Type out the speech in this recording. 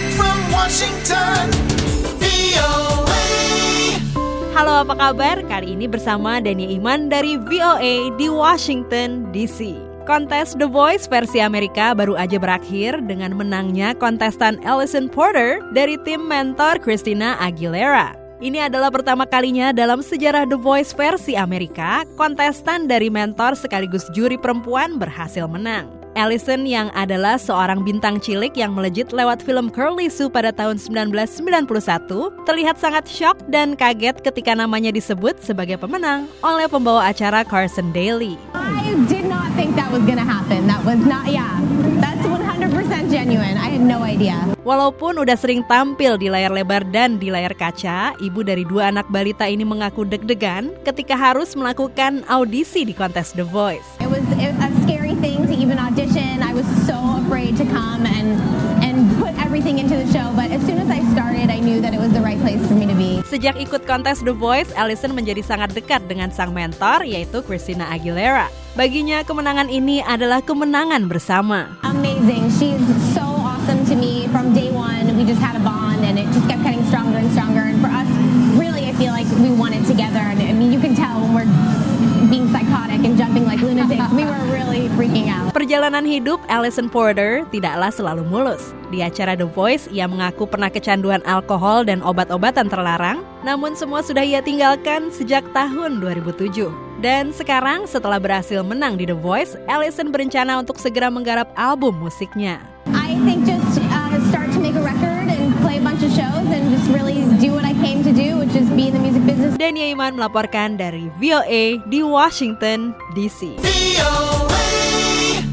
Direct from Washington, VOA. Halo apa kabar? Kali ini bersama Dani Iman dari VOA di Washington DC. Kontes The Voice versi Amerika baru aja berakhir dengan menangnya kontestan Alison Porter dari tim mentor Christina Aguilera. Ini adalah pertama kalinya dalam sejarah The Voice versi Amerika, kontestan dari mentor sekaligus juri perempuan berhasil menang. Allison yang adalah seorang bintang cilik yang melejit lewat film Curly Sue pada tahun 1991 terlihat sangat shock dan kaget ketika namanya disebut sebagai pemenang oleh pembawa acara Carson Daly. I did not think that was gonna happen. That was not, yeah. That's 100% had no idea. Walaupun udah sering tampil di layar lebar dan di layar kaca, ibu dari dua anak balita ini mengaku deg-degan ketika harus melakukan audisi di kontes The Voice. It was a scary thing to even audition. I was so afraid to come and and put everything into the show. But as soon as I started, I knew that it was the right place for me to be. Sejak ikut kontes The Voice, Allison menjadi sangat dekat dengan sang mentor yaitu Christina Aguilera. Baginya kemenangan ini adalah kemenangan bersama. Amazing. She's so awesome to me from day one. We just had a bond, and it just kept getting stronger and stronger. And for us, really, I feel like we won it together. And I mean, you can tell when we're being psychotic and jumping like lunatics. We were really freaking out. Perjalanan hidup Alison Porter tidaklah selalu mulus. Di acara The Voice, ia mengaku pernah kecanduan alkohol dan obat-obatan terlarang, namun semua sudah ia tinggalkan sejak tahun 2007. Dan sekarang setelah berhasil menang di The Voice, Allison berencana untuk segera menggarap album musiknya. I think just uh, start to make a record and play a bunch of shows and just really do what I came to do, which is be in the music business. Dania Iman melaporkan dari VOA di Washington, D.C. VOA.